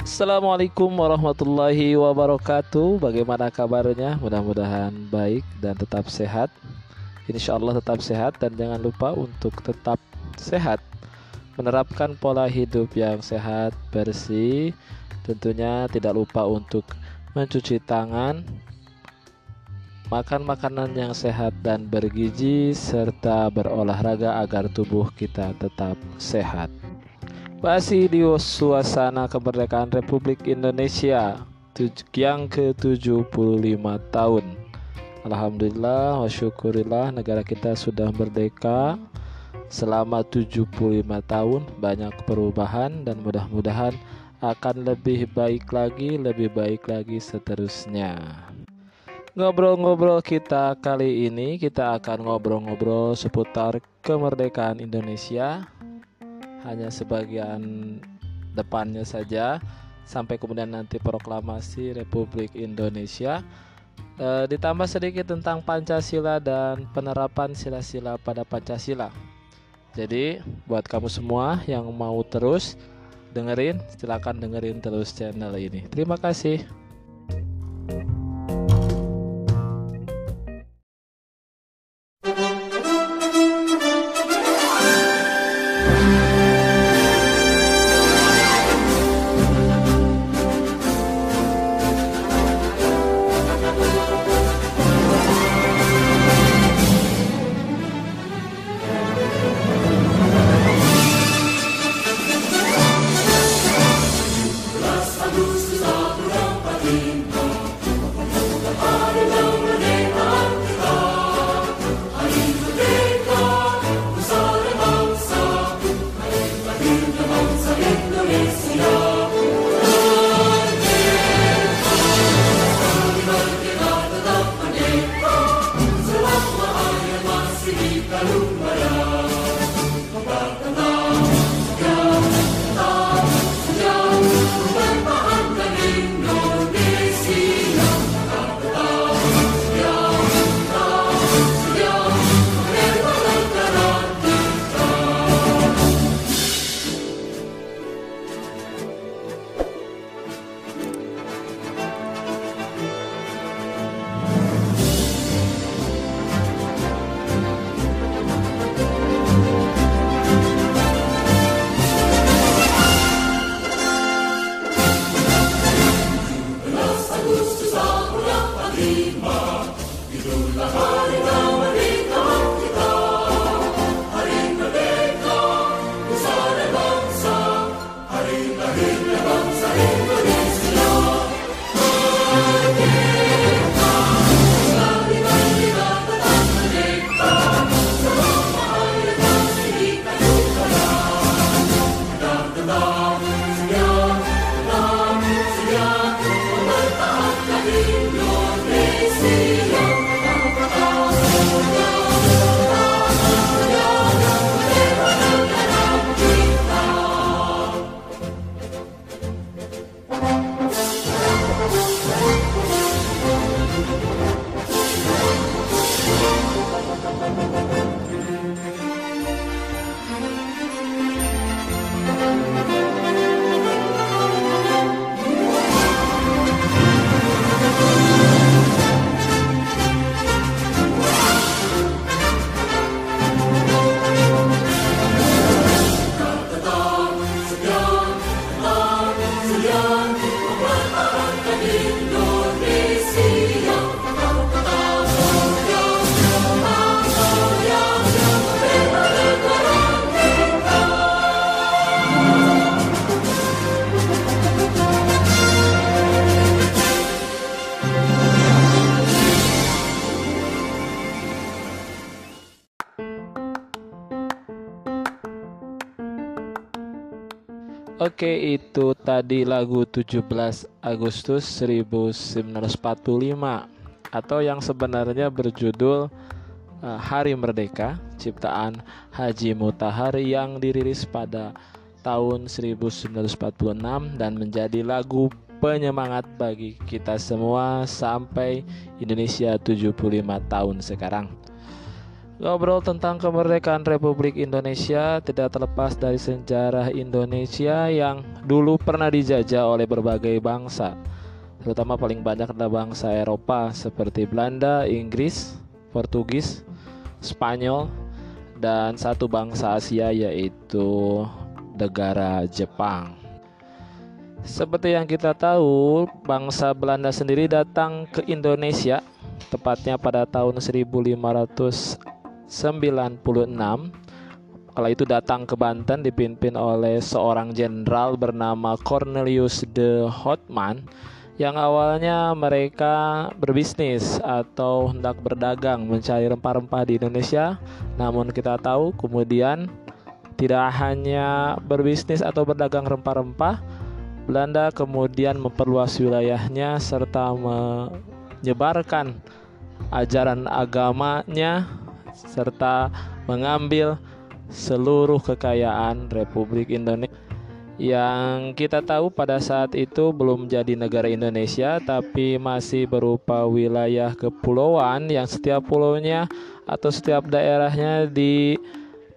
Assalamualaikum warahmatullahi wabarakatuh. Bagaimana kabarnya? Mudah-mudahan baik dan tetap sehat. Insya Allah tetap sehat dan jangan lupa untuk tetap sehat. Menerapkan pola hidup yang sehat, bersih Tentunya tidak lupa untuk mencuci tangan Makan makanan yang sehat dan bergizi Serta berolahraga agar tubuh kita tetap sehat masih di suasana kemerdekaan Republik Indonesia yang ke-75 tahun. Alhamdulillah wa negara kita sudah merdeka selama 75 tahun banyak perubahan dan mudah-mudahan akan lebih baik lagi, lebih baik lagi seterusnya. Ngobrol-ngobrol kita kali ini kita akan ngobrol-ngobrol seputar kemerdekaan Indonesia hanya sebagian depannya saja sampai kemudian nanti proklamasi Republik Indonesia e, ditambah sedikit tentang Pancasila dan penerapan sila-sila pada Pancasila. Jadi buat kamu semua yang mau terus dengerin silahkan dengerin terus channel ini. Terima kasih. Tadi lagu 17 Agustus 1945 atau yang sebenarnya berjudul uh, Hari Merdeka, ciptaan Haji Mutahar yang dirilis pada tahun 1946 dan menjadi lagu penyemangat bagi kita semua sampai Indonesia 75 tahun sekarang. Ngobrol tentang kemerdekaan Republik Indonesia tidak terlepas dari sejarah Indonesia yang dulu pernah dijajah oleh berbagai bangsa, terutama paling banyak adalah bangsa Eropa seperti Belanda, Inggris, Portugis, Spanyol, dan satu bangsa Asia yaitu negara Jepang. Seperti yang kita tahu, bangsa Belanda sendiri datang ke Indonesia tepatnya pada tahun 1500 96 kala itu datang ke Banten dipimpin oleh seorang jenderal bernama Cornelius de Houtman yang awalnya mereka berbisnis atau hendak berdagang mencari rempah-rempah di Indonesia. Namun kita tahu kemudian tidak hanya berbisnis atau berdagang rempah-rempah Belanda kemudian memperluas wilayahnya serta menyebarkan ajaran agamanya serta mengambil seluruh kekayaan Republik Indonesia yang kita tahu pada saat itu belum jadi negara Indonesia tapi masih berupa wilayah kepulauan yang setiap pulaunya atau setiap daerahnya di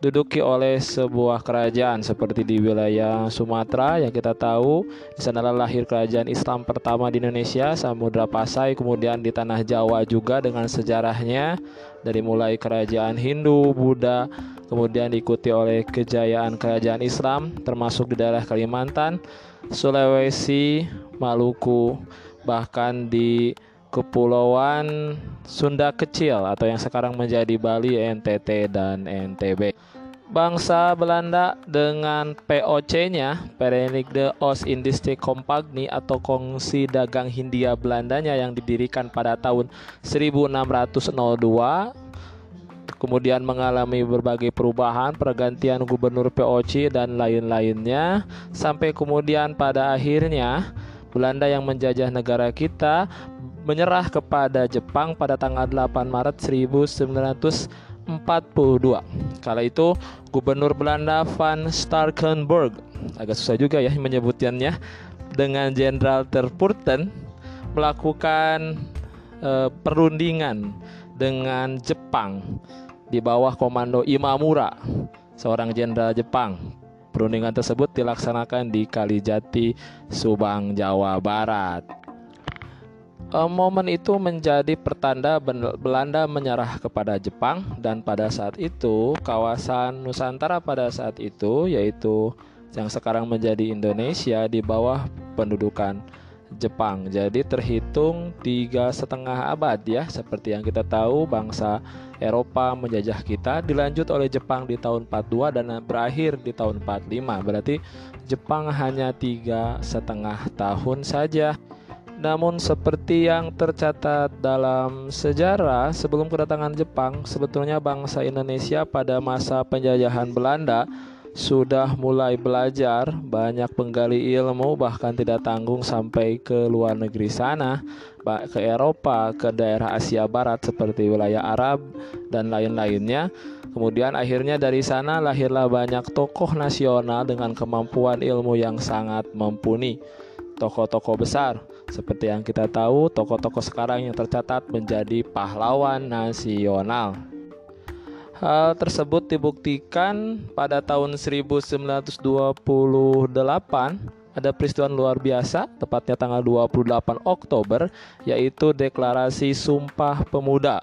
diduduki oleh sebuah kerajaan seperti di wilayah Sumatera yang kita tahu. Di sana lahir kerajaan Islam pertama di Indonesia Samudra Pasai kemudian di tanah Jawa juga dengan sejarahnya dari mulai kerajaan Hindu Buddha kemudian diikuti oleh kejayaan kerajaan Islam termasuk di daerah Kalimantan Sulawesi Maluku bahkan di Kepulauan Sunda Kecil atau yang sekarang menjadi Bali, NTT, dan NTB. Bangsa Belanda dengan POC-nya, Verenigde Oost-Indische Compagnie atau Kongsi Dagang Hindia Belandanya yang didirikan pada tahun 1602 kemudian mengalami berbagai perubahan, pergantian gubernur POC dan lain-lainnya sampai kemudian pada akhirnya Belanda yang menjajah negara kita menyerah kepada Jepang pada tanggal 8 Maret 1942. Kala itu Gubernur Belanda Van Starkenburg agak susah juga ya menyebutkannya dengan Jenderal Terpurten melakukan uh, perundingan dengan Jepang di bawah komando Imamura, seorang jenderal Jepang. Perundingan tersebut dilaksanakan di Kalijati, Subang, Jawa Barat momen itu menjadi pertanda Belanda menyerah kepada Jepang dan pada saat itu kawasan Nusantara pada saat itu yaitu yang sekarang menjadi Indonesia di bawah pendudukan Jepang. Jadi terhitung tiga setengah abad ya, seperti yang kita tahu bangsa Eropa menjajah kita, dilanjut oleh Jepang di tahun 42 dan berakhir di tahun 45. Berarti Jepang hanya tiga setengah tahun saja. Namun seperti yang tercatat dalam sejarah sebelum kedatangan Jepang, sebetulnya bangsa Indonesia pada masa penjajahan Belanda sudah mulai belajar, banyak penggali ilmu bahkan tidak tanggung sampai ke luar negeri sana, ke Eropa, ke daerah Asia Barat seperti wilayah Arab dan lain-lainnya. Kemudian akhirnya dari sana lahirlah banyak tokoh nasional dengan kemampuan ilmu yang sangat mumpuni. Tokoh-tokoh besar seperti yang kita tahu, tokoh-tokoh sekarang yang tercatat menjadi pahlawan nasional. Hal tersebut dibuktikan pada tahun 1928 ada peristiwa luar biasa tepatnya tanggal 28 Oktober yaitu deklarasi Sumpah Pemuda.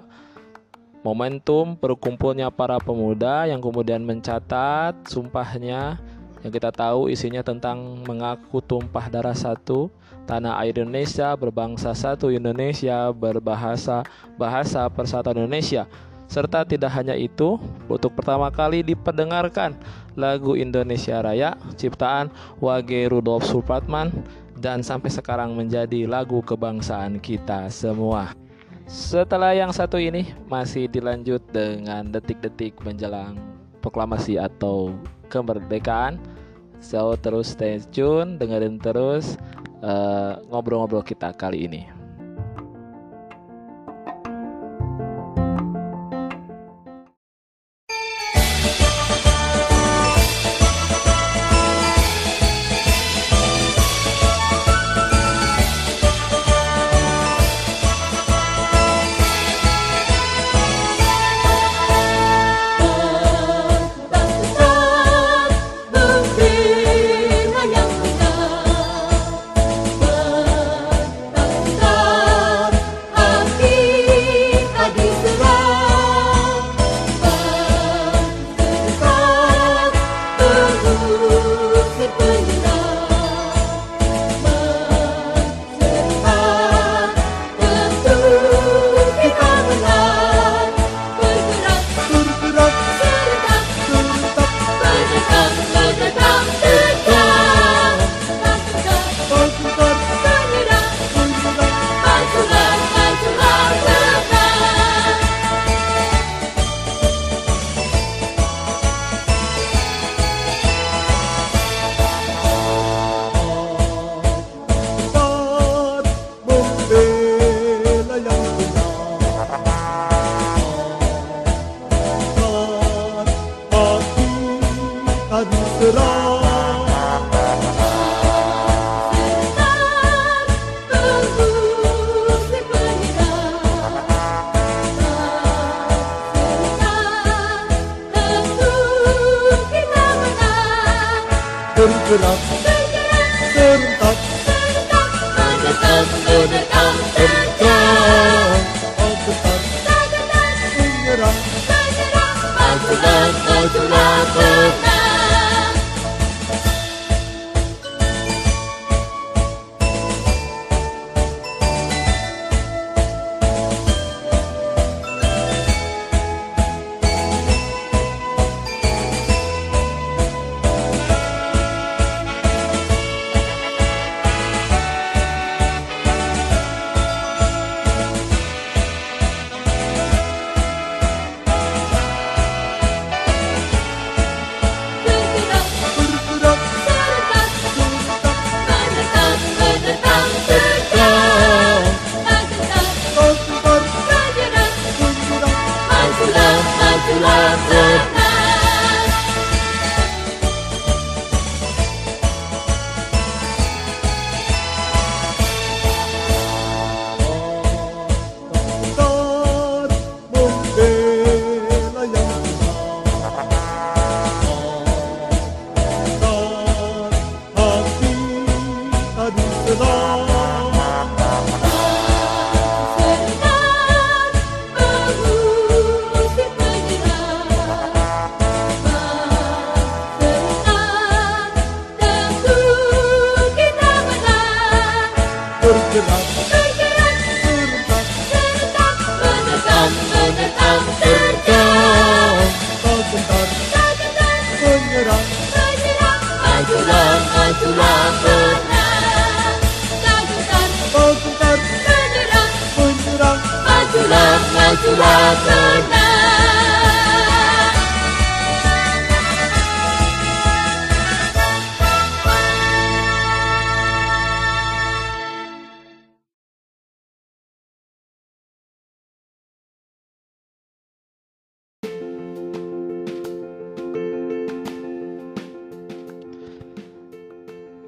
Momentum berkumpulnya para pemuda yang kemudian mencatat sumpahnya yang kita tahu isinya tentang mengaku tumpah darah satu tanah air Indonesia berbangsa satu Indonesia berbahasa bahasa persatuan Indonesia serta tidak hanya itu untuk pertama kali diperdengarkan lagu Indonesia Raya ciptaan Wage Rudolf Supratman dan sampai sekarang menjadi lagu kebangsaan kita semua. Setelah yang satu ini masih dilanjut dengan detik-detik menjelang proklamasi atau kemerdekaan. So terus stay tune, dengerin terus ngobrol-ngobrol uh, kita kali ini.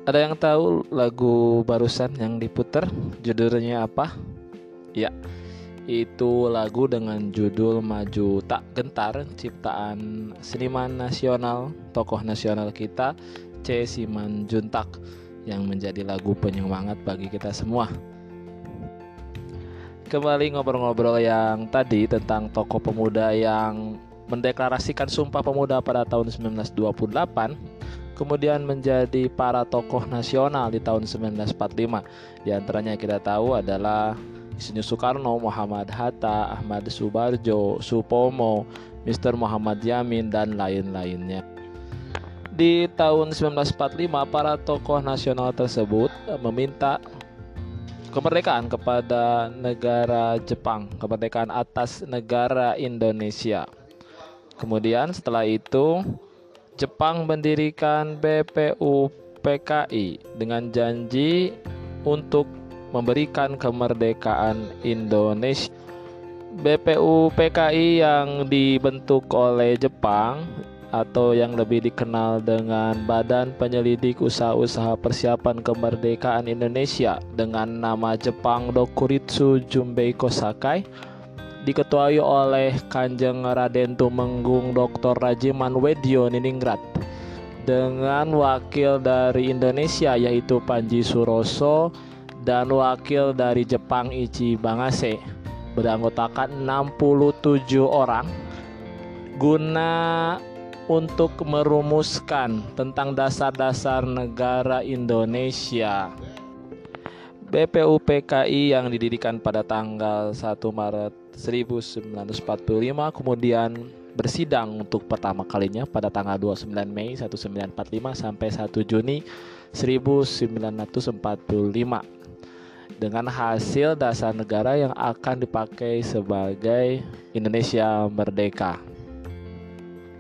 Ada yang tahu lagu barusan yang diputer judulnya apa? Ya, itu lagu dengan judul Maju Tak Gentar ciptaan seniman nasional, tokoh nasional kita C. Siman Juntak yang menjadi lagu penyemangat bagi kita semua. Kembali ngobrol-ngobrol yang tadi tentang tokoh pemuda yang mendeklarasikan Sumpah Pemuda pada tahun 1928 kemudian menjadi para tokoh nasional di tahun 1945. Di antaranya kita tahu adalah Isnu Soekarno, Muhammad Hatta, Ahmad Subarjo, Supomo, Mr. Muhammad Yamin dan lain-lainnya. Di tahun 1945 para tokoh nasional tersebut meminta kemerdekaan kepada negara Jepang, kemerdekaan atas negara Indonesia. Kemudian setelah itu Jepang mendirikan BPU PKI dengan janji untuk memberikan kemerdekaan Indonesia. BPU PKI yang dibentuk oleh Jepang atau yang lebih dikenal dengan Badan Penyelidik Usaha-usaha Persiapan Kemerdekaan Indonesia dengan nama Jepang Dokuritsu Jumbei Kosakai diketuai oleh Kanjeng Raden Tumenggung Dr. Rajiman Wedyo Niningrat dengan wakil dari Indonesia yaitu Panji Suroso dan wakil dari Jepang Ichi Bangase beranggotakan 67 orang guna untuk merumuskan tentang dasar-dasar negara Indonesia. BPUPKI yang didirikan pada tanggal 1 Maret 1945 kemudian bersidang untuk pertama kalinya pada tanggal 29 Mei 1945 sampai 1 Juni 1945 dengan hasil dasar negara yang akan dipakai sebagai Indonesia merdeka.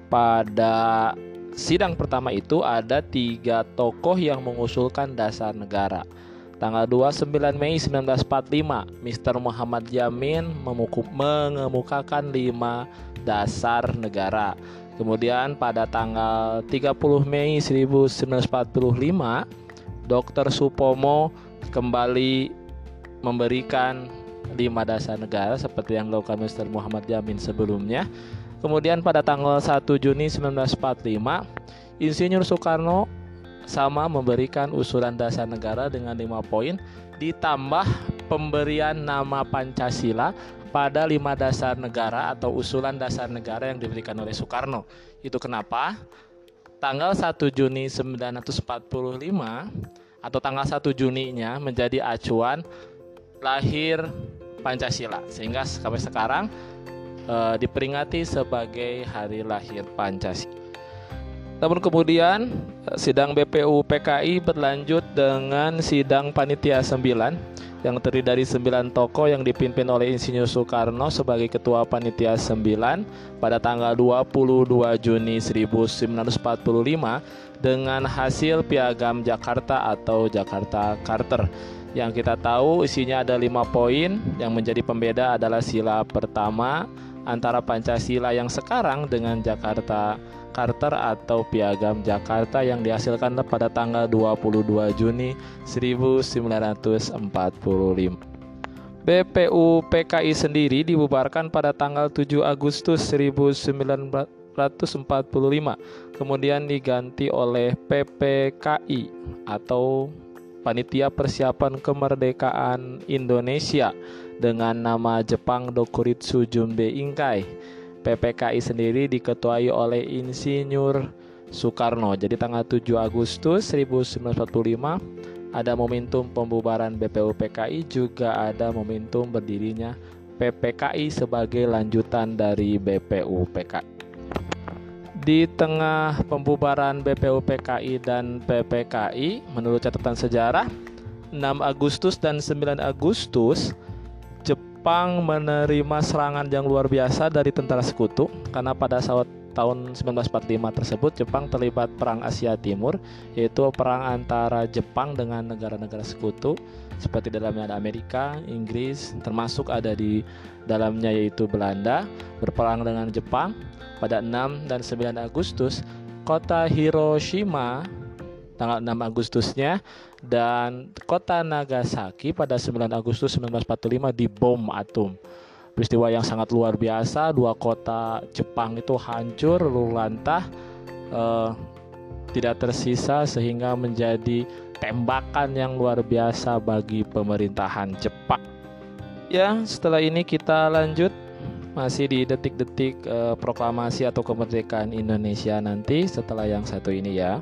Pada sidang pertama itu ada tiga tokoh yang mengusulkan dasar negara. Tanggal 29 Mei 1945, Mr. Muhammad Yamin mengemukakan lima dasar negara. Kemudian pada tanggal 30 Mei 1945 Dr. Supomo kembali memberikan lima dasar negara seperti yang dilakukan Mr. Muhammad Yamin sebelumnya. Kemudian pada tanggal 1 Juni 1945, Insinyur Soekarno sama memberikan usulan dasar negara dengan lima poin ditambah pemberian nama Pancasila pada lima dasar negara atau usulan dasar negara yang diberikan oleh Soekarno. Itu kenapa? Tanggal 1 Juni 1945 atau tanggal 1 Juninya menjadi acuan lahir Pancasila sehingga sampai sekarang e, diperingati sebagai hari lahir Pancasila. Namun kemudian sidang BPU PKI berlanjut dengan sidang panitia 9 yang terdiri dari 9 tokoh yang dipimpin oleh Insinyur Soekarno sebagai ketua panitia 9 pada tanggal 22 Juni 1945 dengan hasil piagam Jakarta atau Jakarta Charter yang kita tahu isinya ada lima poin. Yang menjadi pembeda adalah sila pertama antara Pancasila yang sekarang dengan Jakarta Carter atau Piagam Jakarta yang dihasilkan pada tanggal 22 Juni 1945. BPU PKI sendiri dibubarkan pada tanggal 7 Agustus 1945 kemudian diganti oleh PPKI atau Panitia Persiapan Kemerdekaan Indonesia dengan nama Jepang Dokuritsu Jumbe Inkai. PPKI sendiri diketuai oleh Insinyur Soekarno. Jadi tanggal 7 Agustus 1945 ada momentum pembubaran BPU PKI juga ada momentum berdirinya PPKI sebagai lanjutan dari BPU PKI di tengah pembubaran BPUPKI dan PPKI menurut catatan sejarah 6 Agustus dan 9 Agustus Jepang menerima serangan yang luar biasa dari tentara sekutu karena pada saat tahun 1945 tersebut Jepang terlibat perang Asia Timur yaitu perang antara Jepang dengan negara-negara sekutu. Seperti dalamnya ada Amerika, Inggris, termasuk ada di dalamnya yaitu Belanda berperang dengan Jepang. Pada 6 dan 9 Agustus kota Hiroshima tanggal 6 Agustusnya dan kota Nagasaki pada 9 Agustus 1945 dibom atom. Peristiwa yang sangat luar biasa, dua kota Jepang itu hancur, lulantah, eh, tidak tersisa sehingga menjadi tembakan yang luar biasa bagi pemerintahan Jepang. Ya, setelah ini kita lanjut masih di detik-detik uh, proklamasi atau kemerdekaan Indonesia nanti setelah yang satu ini ya.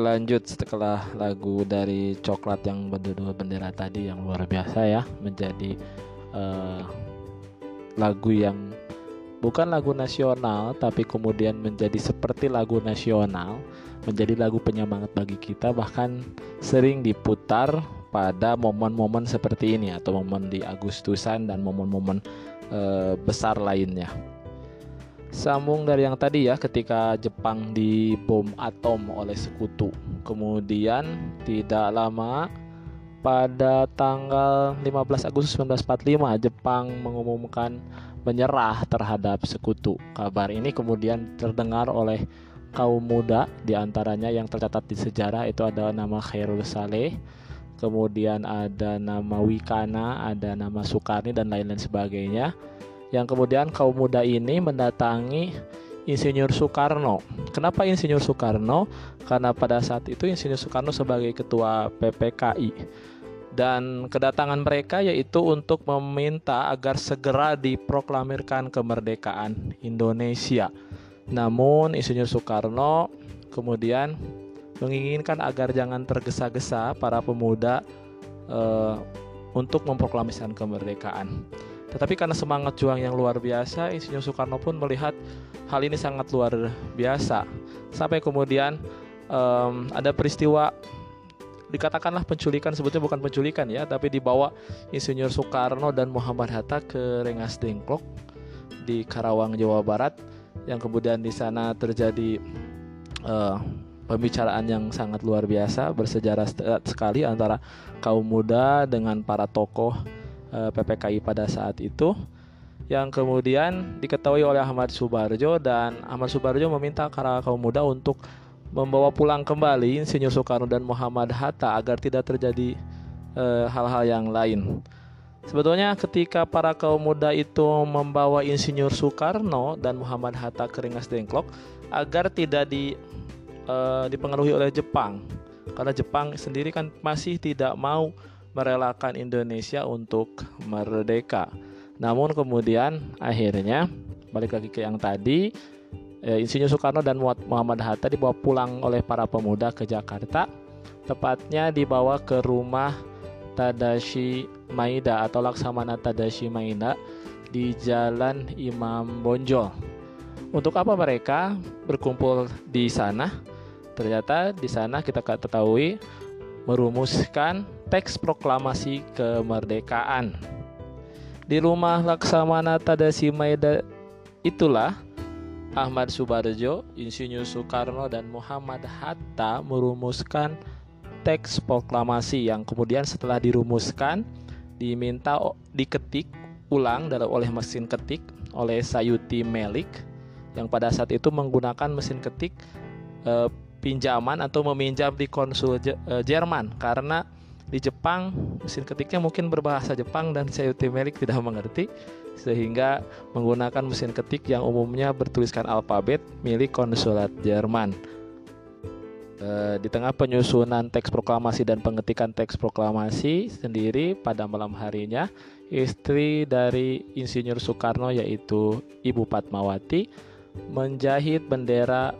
Oke, dilanjut setelah lagu dari Coklat yang berdua bendera tadi yang luar biasa ya, menjadi uh, lagu yang bukan lagu nasional tapi kemudian menjadi seperti lagu nasional, menjadi lagu penyemangat bagi kita bahkan sering diputar pada momen-momen seperti ini atau momen di Agustusan dan momen-momen uh, besar lainnya. Sambung dari yang tadi ya ketika Jepang dibom atom oleh sekutu. Kemudian tidak lama pada tanggal 15 Agustus 1945 Jepang mengumumkan menyerah terhadap sekutu. Kabar ini kemudian terdengar oleh kaum muda di antaranya yang tercatat di sejarah itu ada nama Khairul Saleh, kemudian ada nama Wikana, ada nama Sukarni dan lain-lain sebagainya yang kemudian kaum muda ini mendatangi Insinyur Soekarno. Kenapa Insinyur Soekarno? Karena pada saat itu Insinyur Soekarno sebagai ketua PPKI dan kedatangan mereka yaitu untuk meminta agar segera diproklamirkan kemerdekaan Indonesia. Namun Insinyur Soekarno kemudian menginginkan agar jangan tergesa-gesa para pemuda uh, untuk memproklamasikan kemerdekaan. Tetapi karena semangat juang yang luar biasa, Insinyur Soekarno pun melihat hal ini sangat luar biasa. Sampai kemudian um, ada peristiwa dikatakanlah penculikan sebetulnya bukan penculikan ya, tapi dibawa Insinyur Soekarno dan Muhammad Hatta ke Rengas Dengklok di Karawang Jawa Barat yang kemudian di sana terjadi uh, pembicaraan yang sangat luar biasa bersejarah sekali antara kaum muda dengan para tokoh Eh, PPKI pada saat itu yang kemudian diketahui oleh Ahmad Subarjo dan Ahmad Subarjo meminta para kaum muda untuk membawa pulang kembali Insinyur Soekarno dan Muhammad Hatta agar tidak terjadi eh, hal-hal e, yang lain. Sebetulnya ketika para kaum muda itu membawa Insinyur Soekarno dan Muhammad Hatta ke Rengas Dengklok agar tidak di, e, dipengaruhi oleh Jepang. Karena Jepang sendiri kan masih tidak mau merelakan Indonesia untuk merdeka. Namun kemudian akhirnya balik lagi ke yang tadi eh, Insinyur Soekarno dan Muhammad Hatta dibawa pulang oleh para pemuda ke Jakarta tepatnya dibawa ke rumah Tadashi Maida atau Laksamana Tadashi Maida di Jalan Imam Bonjol. Untuk apa mereka berkumpul di sana? Ternyata di sana kita ketahui merumuskan teks proklamasi kemerdekaan. Di rumah Laksamana Tadasi Maeda itulah Ahmad Subarjo, Insinyur Soekarno dan Muhammad Hatta merumuskan teks proklamasi yang kemudian setelah dirumuskan diminta diketik ulang oleh mesin ketik oleh Sayuti Melik yang pada saat itu menggunakan mesin ketik e, pinjaman atau meminjam di konsul e, Jerman karena di Jepang mesin ketiknya mungkin berbahasa Jepang dan Sayuti Melik tidak mengerti sehingga menggunakan mesin ketik yang umumnya bertuliskan alfabet milik konsulat Jerman. E, di tengah penyusunan teks proklamasi dan pengetikan teks proklamasi sendiri pada malam harinya, istri dari Insinyur Soekarno yaitu Ibu Patmawati menjahit bendera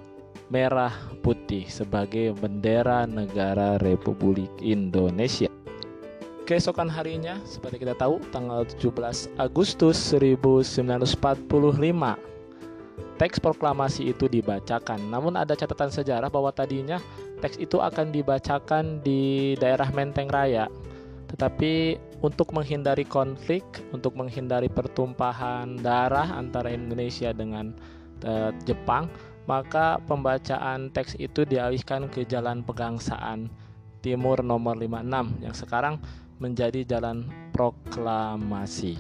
merah putih sebagai bendera negara Republik Indonesia. Keesokan harinya, seperti kita tahu, tanggal 17 Agustus 1945, teks proklamasi itu dibacakan. Namun ada catatan sejarah bahwa tadinya teks itu akan dibacakan di daerah Menteng Raya. Tetapi untuk menghindari konflik, untuk menghindari pertumpahan darah antara Indonesia dengan uh, Jepang, maka pembacaan teks itu dialihkan ke Jalan Pegangsaan Timur nomor 56 yang sekarang menjadi Jalan Proklamasi.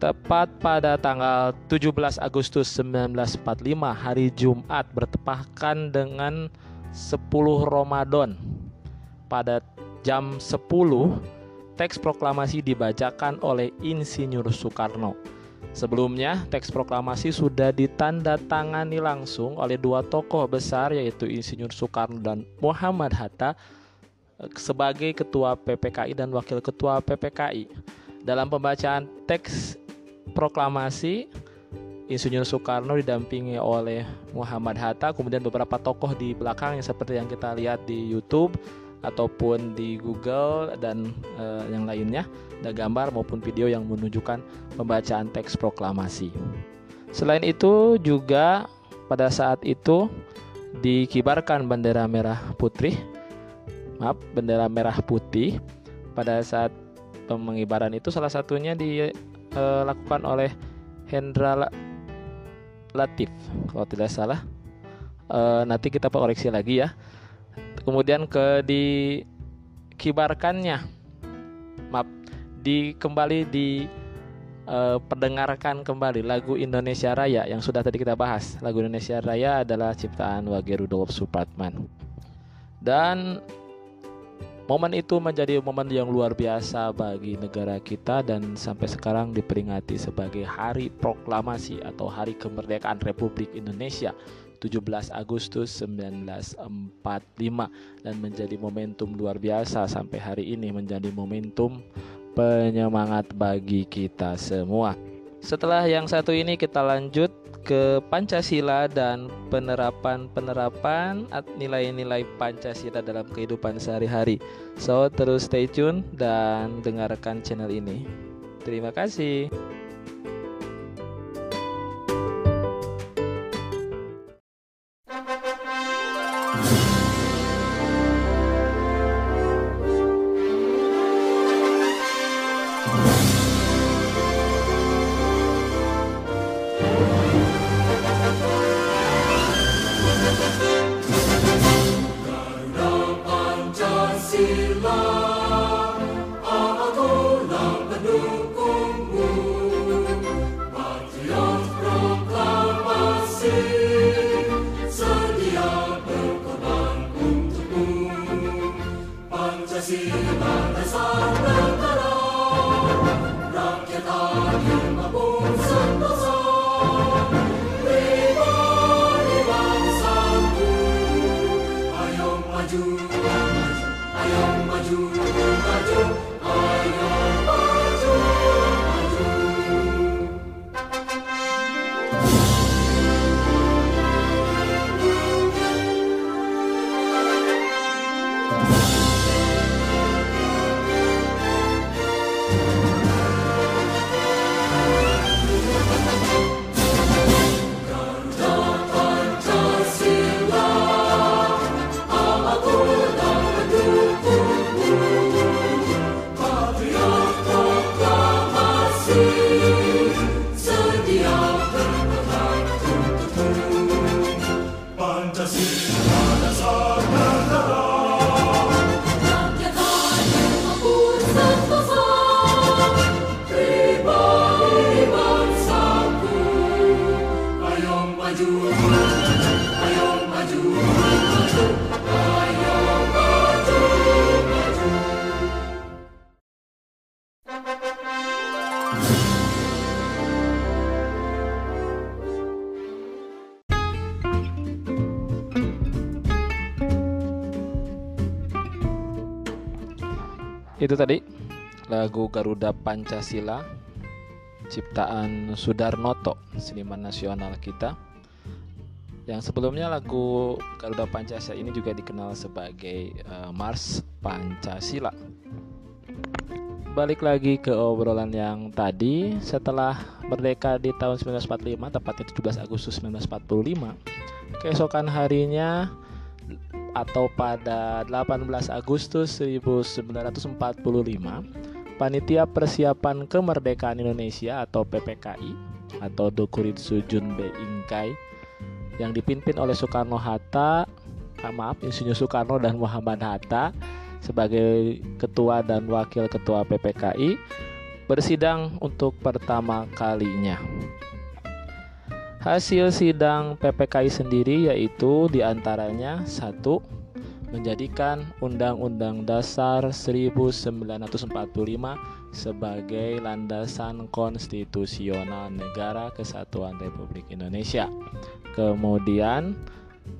Tepat pada tanggal 17 Agustus 1945 hari Jumat bertepatan dengan 10 Ramadan pada jam 10 teks proklamasi dibacakan oleh Insinyur Soekarno Sebelumnya, teks proklamasi sudah ditandatangani langsung oleh dua tokoh besar yaitu Insinyur Soekarno dan Muhammad Hatta eh, sebagai ketua PPKI dan wakil ketua PPKI. Dalam pembacaan teks proklamasi, Insinyur Soekarno didampingi oleh Muhammad Hatta, kemudian beberapa tokoh di belakangnya seperti yang kita lihat di YouTube ataupun di Google dan uh, yang lainnya, ada gambar maupun video yang menunjukkan pembacaan teks proklamasi. Selain itu juga pada saat itu dikibarkan bendera merah putih, maaf bendera merah putih. Pada saat pengibaran itu salah satunya dilakukan oleh Hendra Latif kalau tidak salah. E, nanti kita koreksi lagi ya kemudian ke dikibarkannya. Maaf di kembali di e, perdengarkan kembali lagu Indonesia Raya yang sudah tadi kita bahas. Lagu Indonesia Raya adalah ciptaan Wage Rudolf Supratman dan Momen itu menjadi momen yang luar biasa bagi negara kita dan sampai sekarang diperingati sebagai Hari Proklamasi atau Hari Kemerdekaan Republik Indonesia 17 Agustus 1945 dan menjadi momentum luar biasa sampai hari ini menjadi momentum penyemangat bagi kita semua. Setelah yang satu ini kita lanjut ke Pancasila dan penerapan-penerapan nilai-nilai Pancasila dalam kehidupan sehari-hari. So, terus stay tune dan dengarkan channel ini. Terima kasih. you. Itu tadi lagu Garuda Pancasila ciptaan Sudarnoto, seniman nasional kita. Yang sebelumnya lagu Garuda Pancasila ini juga dikenal sebagai uh, Mars Pancasila. Balik lagi ke obrolan yang tadi, setelah merdeka di tahun 1945, tepatnya 17 Agustus 1945, keesokan harinya atau pada 18 Agustus 1945 Panitia Persiapan Kemerdekaan Indonesia atau PPKI atau Dokuritsu Junbe Ingkai yang dipimpin oleh Soekarno Hatta, ah, maaf Insinyur Soekarno dan Muhammad Hatta sebagai ketua dan wakil ketua PPKI bersidang untuk pertama kalinya. Hasil sidang PPKI sendiri yaitu di antaranya satu menjadikan Undang-Undang Dasar 1945 sebagai landasan konstitusional Negara Kesatuan Republik Indonesia. Kemudian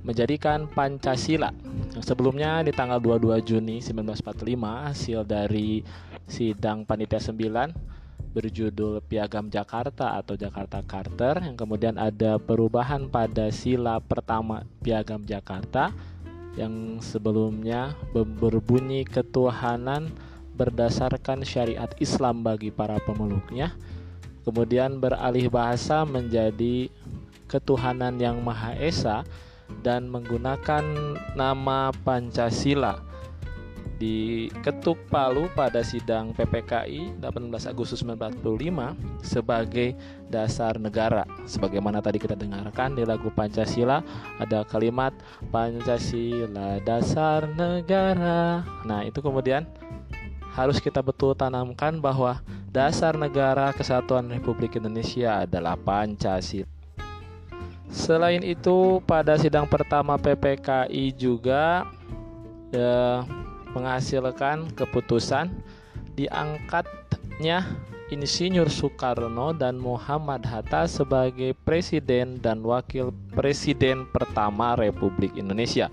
menjadikan Pancasila yang sebelumnya di tanggal 22 Juni 1945 hasil dari sidang panitia 9 berjudul Piagam Jakarta atau Jakarta Charter yang kemudian ada perubahan pada sila pertama Piagam Jakarta yang sebelumnya berbunyi ketuhanan berdasarkan syariat Islam bagi para pemeluknya kemudian beralih bahasa menjadi ketuhanan yang Maha Esa dan menggunakan nama Pancasila diketuk palu pada sidang PPKI 18 Agustus 1945 sebagai dasar negara. Sebagaimana tadi kita dengarkan di lagu Pancasila ada kalimat Pancasila dasar negara. Nah, itu kemudian harus kita betul tanamkan bahwa dasar negara kesatuan Republik Indonesia adalah Pancasila. Selain itu, pada sidang pertama PPKI juga ya, menghasilkan keputusan diangkatnya Insinyur Soekarno dan Muhammad Hatta sebagai presiden dan wakil presiden pertama Republik Indonesia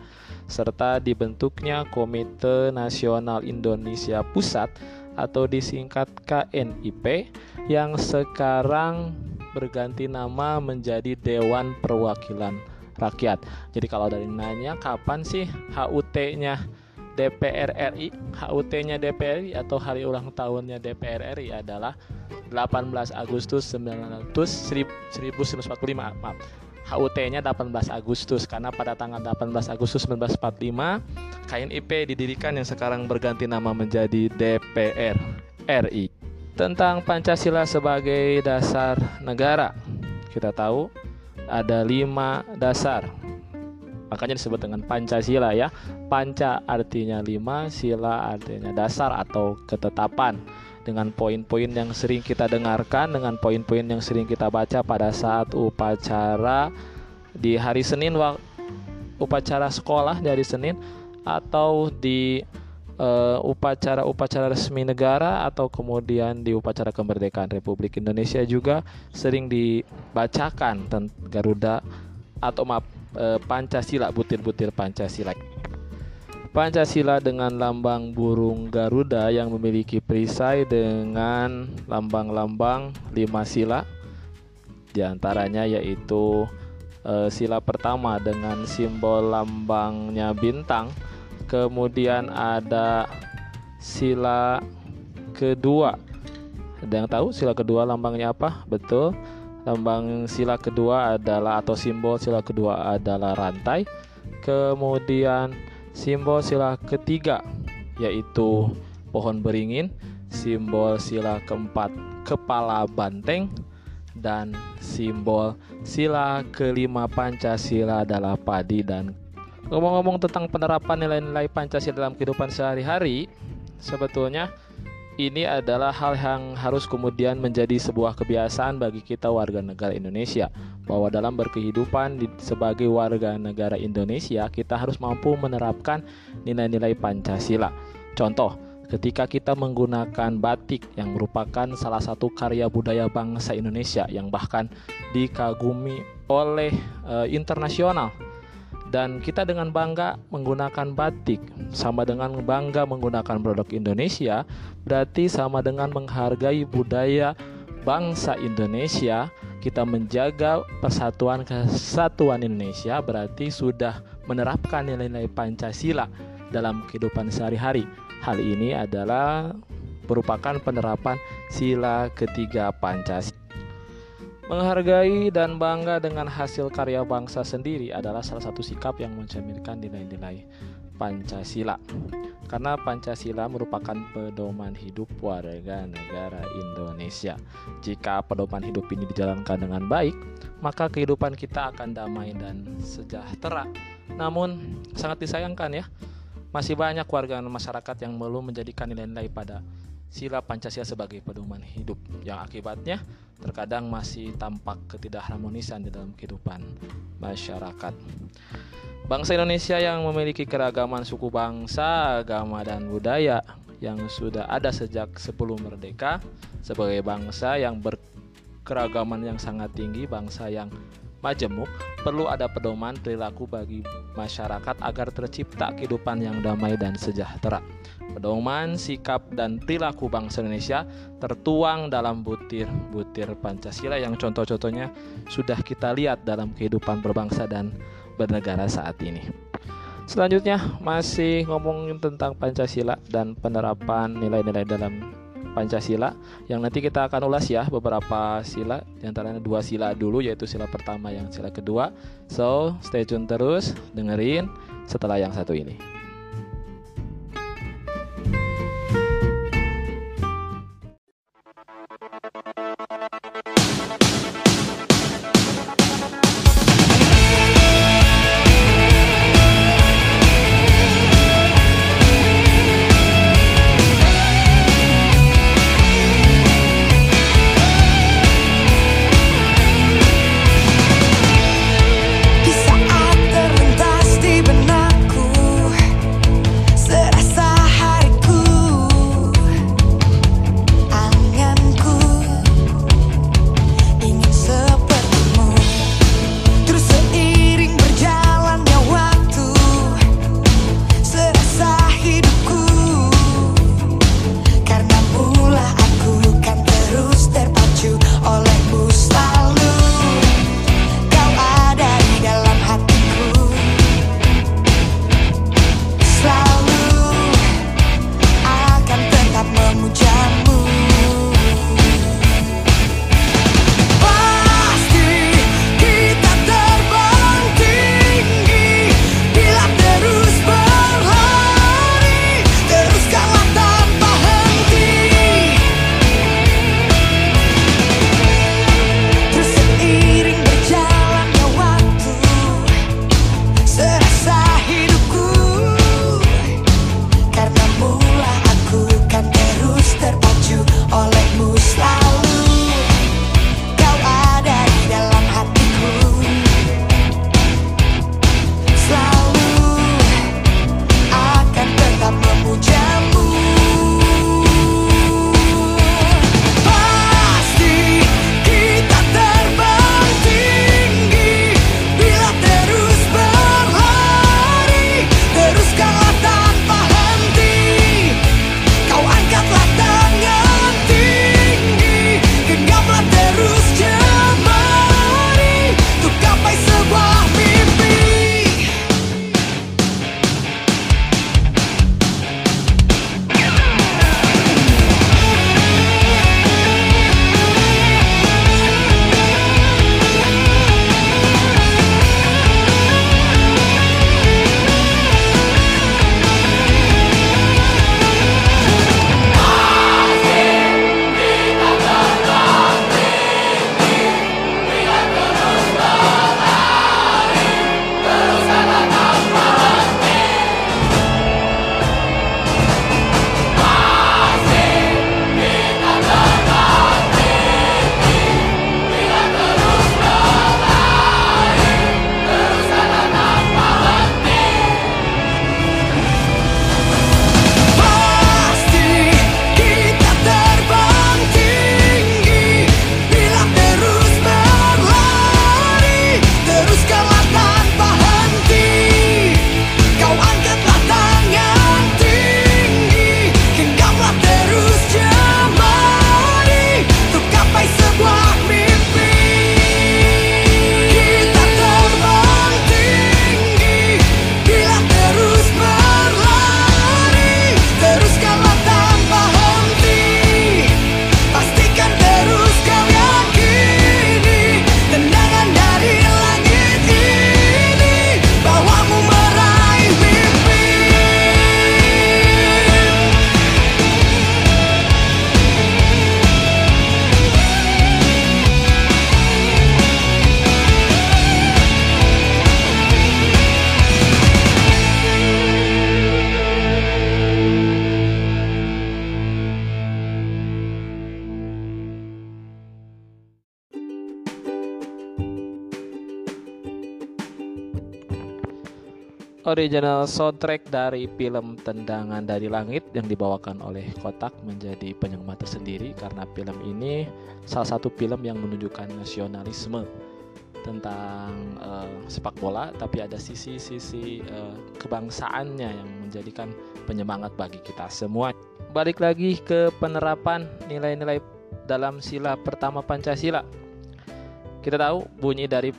serta dibentuknya Komite Nasional Indonesia Pusat atau disingkat KNIP yang sekarang berganti nama menjadi Dewan Perwakilan Rakyat. Jadi kalau dari nanya kapan sih HUT-nya DPR RI, HUT-nya DPR RI atau hari ulang tahunnya DPR RI adalah 18 Agustus 1900 1945 maaf. HUT-nya 18 Agustus karena pada tanggal 18 Agustus 1945 KNIP didirikan yang sekarang berganti nama menjadi DPR RI. Tentang Pancasila sebagai dasar negara, kita tahu ada lima dasar Makanya disebut dengan Pancasila ya. Panca artinya lima, sila artinya dasar atau ketetapan. Dengan poin-poin yang sering kita dengarkan, dengan poin-poin yang sering kita baca pada saat upacara di hari Senin, upacara sekolah di hari Senin, atau di uh, upacara-upacara resmi negara atau kemudian di upacara kemerdekaan Republik Indonesia juga sering dibacakan tentang Garuda atau maaf Eh, Pancasila butir-butir Pancasila. Pancasila dengan lambang burung Garuda yang memiliki perisai dengan lambang-lambang lima sila di antaranya yaitu e, sila pertama dengan simbol lambangnya bintang kemudian ada sila kedua. Ada yang tahu sila kedua lambangnya apa? Betul Lambang sila kedua adalah atau simbol sila kedua adalah rantai. Kemudian simbol sila ketiga yaitu pohon beringin, simbol sila keempat kepala banteng. Dan simbol sila kelima Pancasila adalah padi. Dan ngomong-ngomong tentang penerapan nilai-nilai Pancasila dalam kehidupan sehari-hari sebetulnya ini adalah hal yang harus kemudian menjadi sebuah kebiasaan bagi kita warga negara Indonesia bahwa dalam berkehidupan sebagai warga negara Indonesia kita harus mampu menerapkan nilai-nilai Pancasila. Contoh, ketika kita menggunakan batik yang merupakan salah satu karya budaya bangsa Indonesia yang bahkan dikagumi oleh e, internasional dan kita dengan bangga menggunakan batik. Sama dengan bangga menggunakan produk Indonesia berarti sama dengan menghargai budaya bangsa Indonesia kita menjaga persatuan kesatuan Indonesia berarti sudah menerapkan nilai-nilai Pancasila dalam kehidupan sehari-hari. Hal ini adalah merupakan penerapan sila ketiga Pancasila Menghargai dan bangga dengan hasil karya bangsa sendiri adalah salah satu sikap yang mencerminkan nilai-nilai Pancasila. Karena Pancasila merupakan pedoman hidup warga negara Indonesia. Jika pedoman hidup ini dijalankan dengan baik, maka kehidupan kita akan damai dan sejahtera. Namun sangat disayangkan ya, masih banyak warga masyarakat yang belum menjadikan nilai-nilai pada sila Pancasila sebagai pedoman hidup yang akibatnya terkadang masih tampak ketidakharmonisan di dalam kehidupan masyarakat. Bangsa Indonesia yang memiliki keragaman suku bangsa, agama dan budaya yang sudah ada sejak sebelum merdeka sebagai bangsa yang berkeragaman yang sangat tinggi, bangsa yang majemuk, perlu ada pedoman perilaku bagi masyarakat agar tercipta kehidupan yang damai dan sejahtera. Pedoman, sikap, dan perilaku bangsa Indonesia tertuang dalam butir-butir Pancasila yang contoh-contohnya sudah kita lihat dalam kehidupan berbangsa dan bernegara saat ini. Selanjutnya masih ngomongin tentang Pancasila dan penerapan nilai-nilai dalam Pancasila. Yang nanti kita akan ulas ya beberapa sila di antaranya dua sila dulu yaitu sila pertama yang sila kedua. So stay tune terus dengerin setelah yang satu ini original soundtrack dari film Tendangan dari Langit yang dibawakan oleh Kotak menjadi penyengmat tersendiri karena film ini salah satu film yang menunjukkan nasionalisme tentang uh, sepak bola, tapi ada sisi-sisi uh, kebangsaannya yang menjadikan penyemangat bagi kita semua. Balik lagi ke penerapan nilai-nilai dalam sila pertama Pancasila. Kita tahu bunyi dari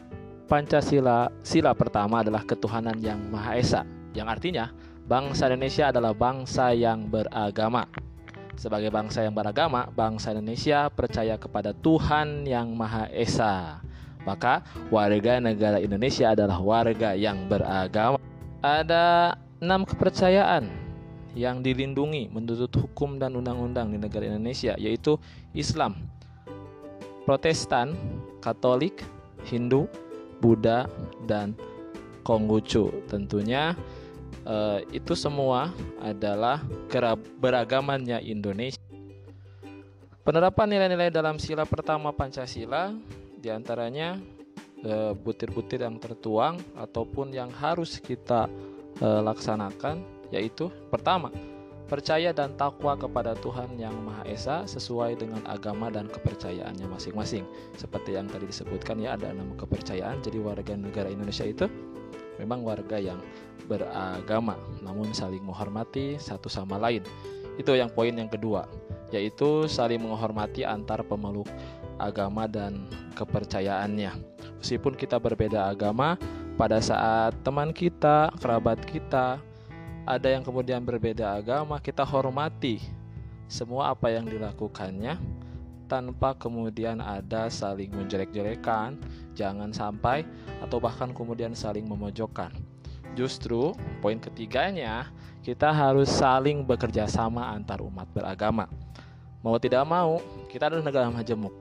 Pancasila sila pertama adalah ketuhanan yang Maha Esa, yang artinya bangsa Indonesia adalah bangsa yang beragama. Sebagai bangsa yang beragama, bangsa Indonesia percaya kepada Tuhan yang Maha Esa. Maka warga negara Indonesia adalah warga yang beragama. Ada enam kepercayaan yang dilindungi menurut hukum dan undang-undang di negara Indonesia yaitu Islam, Protestan, Katolik, Hindu, Buddha, dan Konghucu. Tentunya eh, itu semua adalah beragamannya Indonesia. Penerapan nilai-nilai dalam sila pertama Pancasila di antaranya eh, butir-butir yang tertuang ataupun yang harus kita uh, laksanakan yaitu pertama percaya dan takwa kepada Tuhan yang Maha Esa sesuai dengan agama dan kepercayaannya masing-masing. Seperti yang tadi disebutkan ya ada enam kepercayaan. Jadi warga negara Indonesia itu memang warga yang beragama namun saling menghormati satu sama lain. Itu yang poin yang kedua, yaitu saling menghormati antar pemeluk agama dan kepercayaannya. Meskipun kita berbeda agama, pada saat teman kita, kerabat kita, ada yang kemudian berbeda agama, kita hormati semua apa yang dilakukannya tanpa kemudian ada saling menjelek-jelekan, jangan sampai atau bahkan kemudian saling memojokkan. Justru poin ketiganya, kita harus saling bekerja sama antar umat beragama. Mau tidak mau, kita adalah negara majemuk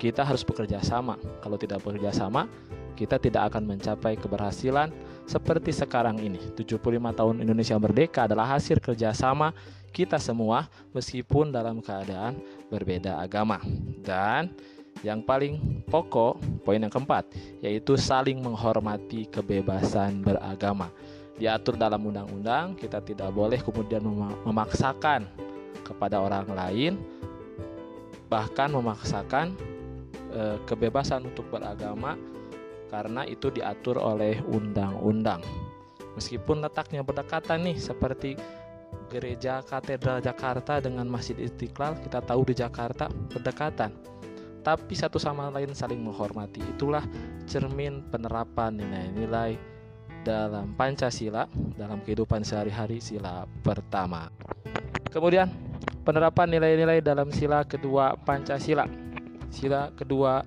kita harus bekerja sama. Kalau tidak bekerja sama, kita tidak akan mencapai keberhasilan seperti sekarang ini. 75 tahun Indonesia merdeka adalah hasil kerjasama kita semua meskipun dalam keadaan berbeda agama. Dan yang paling pokok, poin yang keempat, yaitu saling menghormati kebebasan beragama. Diatur dalam undang-undang, kita tidak boleh kemudian memaksakan kepada orang lain, bahkan memaksakan e, kebebasan untuk beragama karena itu diatur oleh undang-undang. Meskipun letaknya berdekatan nih seperti gereja katedral Jakarta dengan Masjid Istiqlal, kita tahu di Jakarta berdekatan. Tapi satu sama lain saling menghormati. Itulah cermin penerapan nilai-nilai dalam Pancasila dalam kehidupan sehari-hari sila pertama. Kemudian penerapan nilai-nilai dalam sila kedua Pancasila sila kedua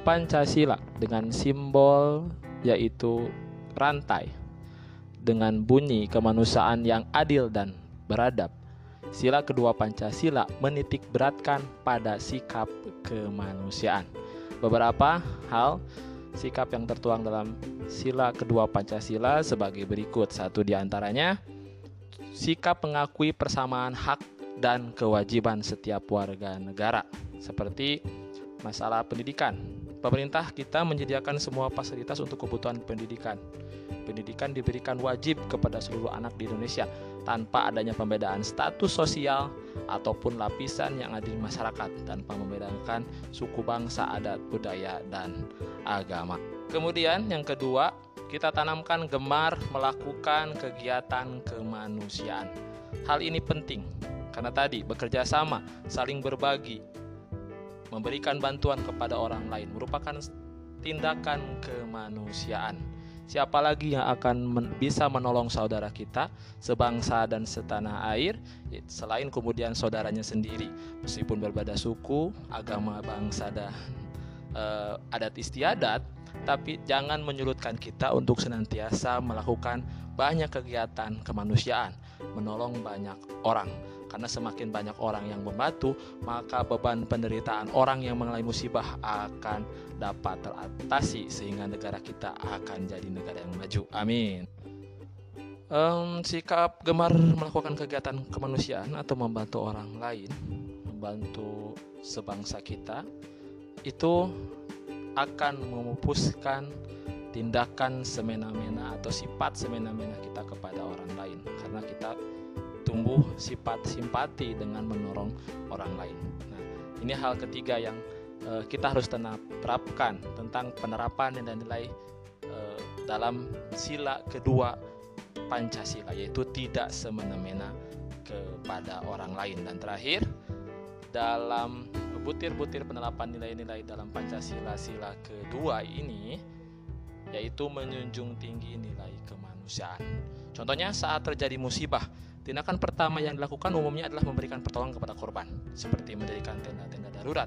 Pancasila dengan simbol yaitu rantai dengan bunyi kemanusiaan yang adil dan beradab. Sila kedua Pancasila menitik beratkan pada sikap kemanusiaan. Beberapa hal sikap yang tertuang dalam sila kedua Pancasila sebagai berikut. Satu di antaranya sikap mengakui persamaan hak dan kewajiban setiap warga negara seperti masalah pendidikan. Pemerintah kita menyediakan semua fasilitas untuk kebutuhan pendidikan. Pendidikan diberikan wajib kepada seluruh anak di Indonesia tanpa adanya pembedaan status sosial ataupun lapisan yang ada di masyarakat tanpa membedakan suku bangsa, adat, budaya, dan agama. Kemudian yang kedua, kita tanamkan gemar melakukan kegiatan kemanusiaan. Hal ini penting karena tadi bekerja sama, saling berbagi, memberikan bantuan kepada orang lain merupakan tindakan kemanusiaan. Siapa lagi yang akan men bisa menolong saudara kita sebangsa dan setanah air selain kemudian saudaranya sendiri, meskipun berbeda suku, agama, bangsa dan uh, adat istiadat, tapi jangan menyulutkan kita untuk senantiasa melakukan banyak kegiatan kemanusiaan, menolong banyak orang karena semakin banyak orang yang membantu, maka beban penderitaan orang yang mengalami musibah akan dapat teratasi sehingga negara kita akan jadi negara yang maju. Amin. Um, sikap gemar melakukan kegiatan kemanusiaan atau membantu orang lain, membantu sebangsa kita, itu akan memupuskan tindakan semena-mena atau sifat semena-mena kita kepada orang lain karena kita sifat simpati dengan menolong orang lain. Nah, ini hal ketiga yang uh, kita harus terapkan tentang penerapan nilai-nilai uh, dalam sila kedua Pancasila yaitu tidak semena-mena kepada orang lain dan terakhir dalam butir-butir penerapan nilai-nilai dalam Pancasila sila kedua ini yaitu menjunjung tinggi nilai kemanusiaan. Contohnya saat terjadi musibah, tindakan pertama yang dilakukan umumnya adalah memberikan pertolongan kepada korban, seperti mendirikan tenda-tenda darurat,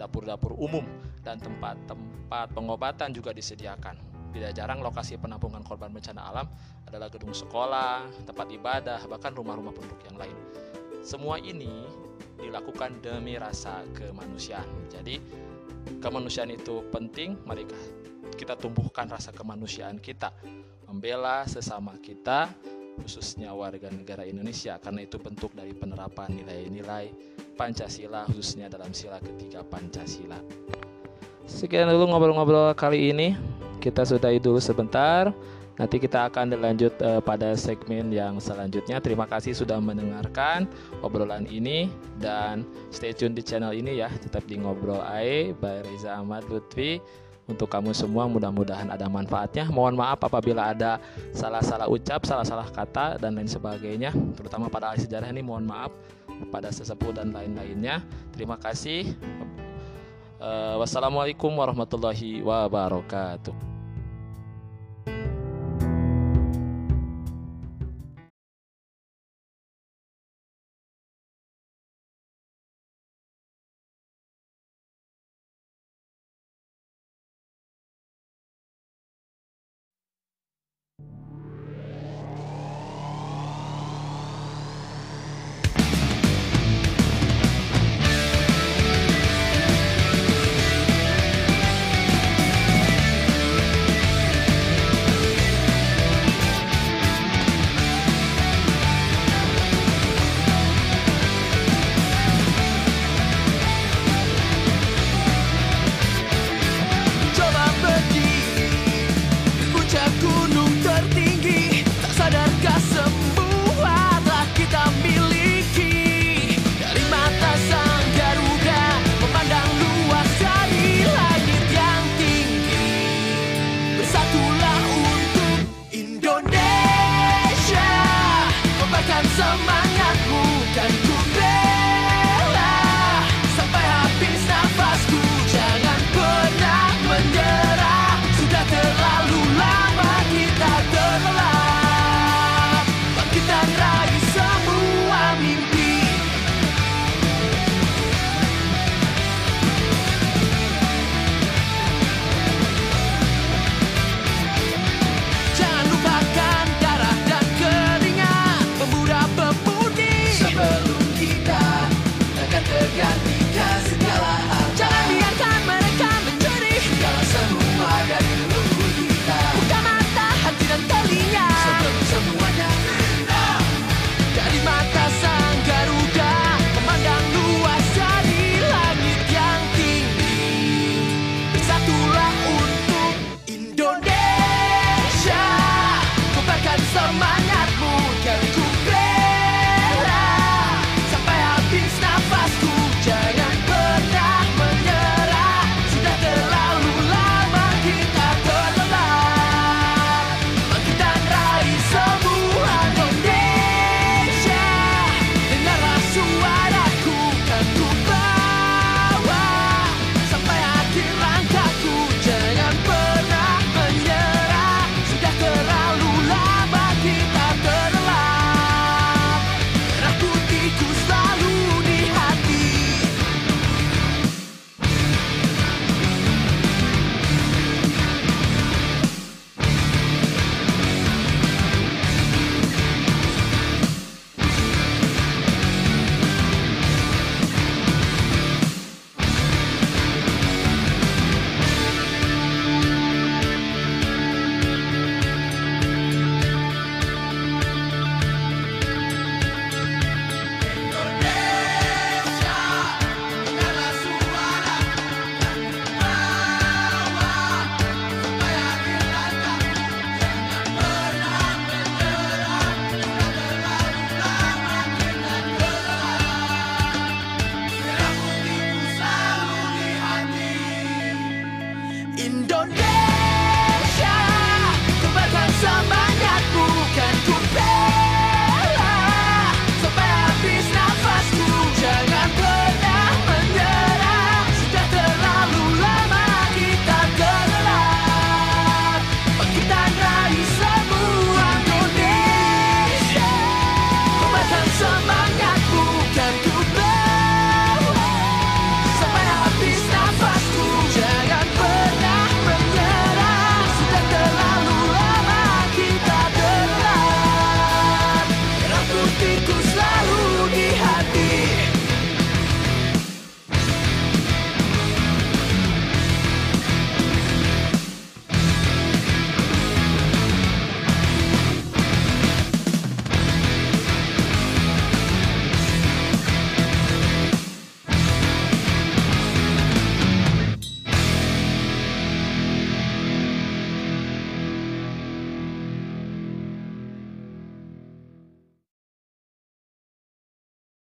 dapur-dapur umum, dan tempat-tempat pengobatan juga disediakan. Tidak jarang lokasi penampungan korban bencana alam adalah gedung sekolah, tempat ibadah, bahkan rumah-rumah penduduk yang lain. Semua ini dilakukan demi rasa kemanusiaan. Jadi, kemanusiaan itu penting, mari kita tumbuhkan rasa kemanusiaan kita, membela sesama kita, khususnya warga negara Indonesia, karena itu bentuk dari penerapan nilai-nilai Pancasila, khususnya dalam sila ketiga Pancasila. Sekian dulu ngobrol-ngobrol kali ini. Kita sudahi dulu sebentar. Nanti kita akan dilanjut uh, pada segmen yang selanjutnya. Terima kasih sudah mendengarkan obrolan ini dan stay tune di channel ini ya. Tetap di ngobrol AE by Reza Ahmad Lutfi. Untuk kamu semua mudah-mudahan ada manfaatnya. Mohon maaf apabila ada salah-salah ucap, salah-salah kata dan lain sebagainya. Terutama pada ahli sejarah ini mohon maaf pada sesepuh dan lain-lainnya. Terima kasih. Uh, wassalamualaikum warahmatullahi wabarakatuh.